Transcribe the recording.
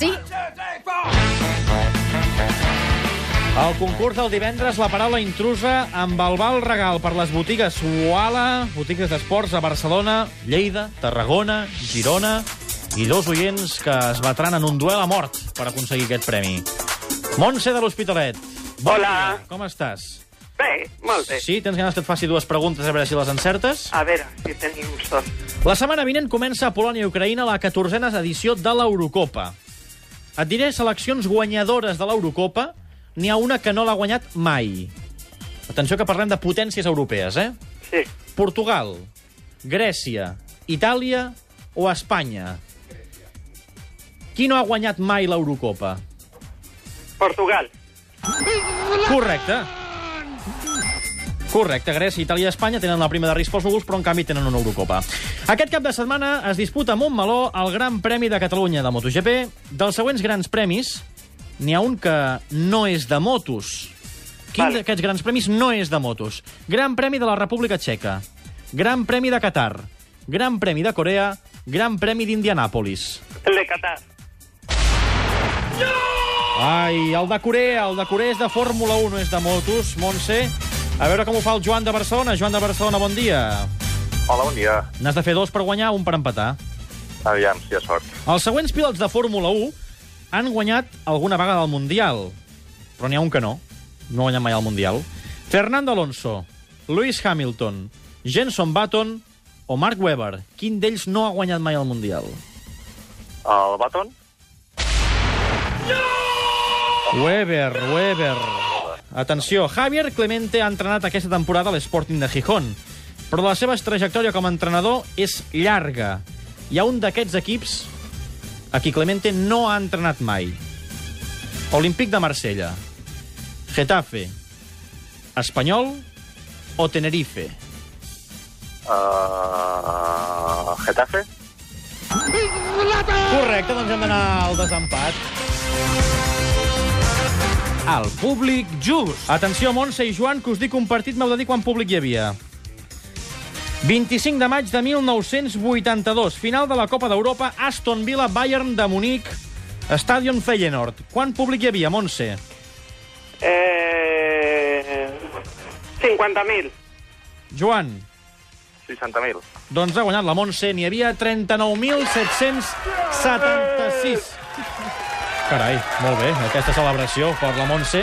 Sí, El concurs del divendres, la paraula intrusa amb el val regal per les botigues Uala, botigues d'esports a Barcelona, Lleida, Tarragona, Girona i dos oients que es batran en un duel a mort per aconseguir aquest premi. Montse de l'Hospitalet. Bon Hola. dia, Com estàs? Bé, molt bé. Sí? Tens ganes que et faci dues preguntes a veure si les encertes? A veure, si tenim sort. La setmana vinent comença a Polònia i Ucraïna la 14a edició de l'Eurocopa. Et diré seleccions guanyadores de l'Eurocopa. N'hi ha una que no l'ha guanyat mai. Atenció que parlem de potències europees, eh? Sí. Portugal, Grècia, Itàlia o Espanya. Qui no ha guanyat mai l'Eurocopa? Portugal. Correcte. Correcte, Grècia, Itàlia i Espanya tenen la prima de risc pels núvols, però en canvi tenen una Eurocopa. Aquest cap de setmana es disputa a Montmeló el Gran Premi de Catalunya de MotoGP. Dels següents grans premis, n'hi ha un que no és de motos. Quin Vale. d'aquests grans premis no és de motos? Gran Premi de la República Txeca, Gran Premi de Qatar, Gran Premi de Corea, Gran Premi d'Indianàpolis. El de Qatar. Ai, el de Corea, el de Corea és de Fórmula 1, no és de motos, Montse. A veure com ho fa el Joan de Barcelona. Joan de Barcelona, bon dia. Hola, bon dia. N'has de fer dos per guanyar, un per empatar. Aviam, si hi ha sort. Els següents pilots de Fórmula 1 han guanyat alguna vegada el Mundial, però n'hi ha un que no. No ha guanyat mai el Mundial. Fernando Alonso, Lewis Hamilton, Jenson Button o Mark Webber. Quin d'ells no ha guanyat mai el Mundial? El Baton? Weber, Weber. Atenció, Javier Clemente ha entrenat aquesta temporada a l'Sporting de Gijón, però la seva trajectòria com a entrenador és llarga. Hi ha un d'aquests equips a qui Clemente no ha entrenat mai. Olímpic de Marsella, Getafe, Espanyol o Tenerife? Uh, Getafe? Correcte, doncs hem d'anar al desempat. El públic just. Atenció, Montse i Joan, que us dic un partit, m'heu de dir quan públic hi havia. 25 de maig de 1982, final de la Copa d'Europa, Aston Villa, Bayern de Munic, Stadion Feyenoord. Quan públic hi havia, Montse? Eh... 50.000. Joan, 60.000. doncs ha guanyat la Montse, n'hi havia 39.776. Carai, molt bé, aquesta celebració per la Montse.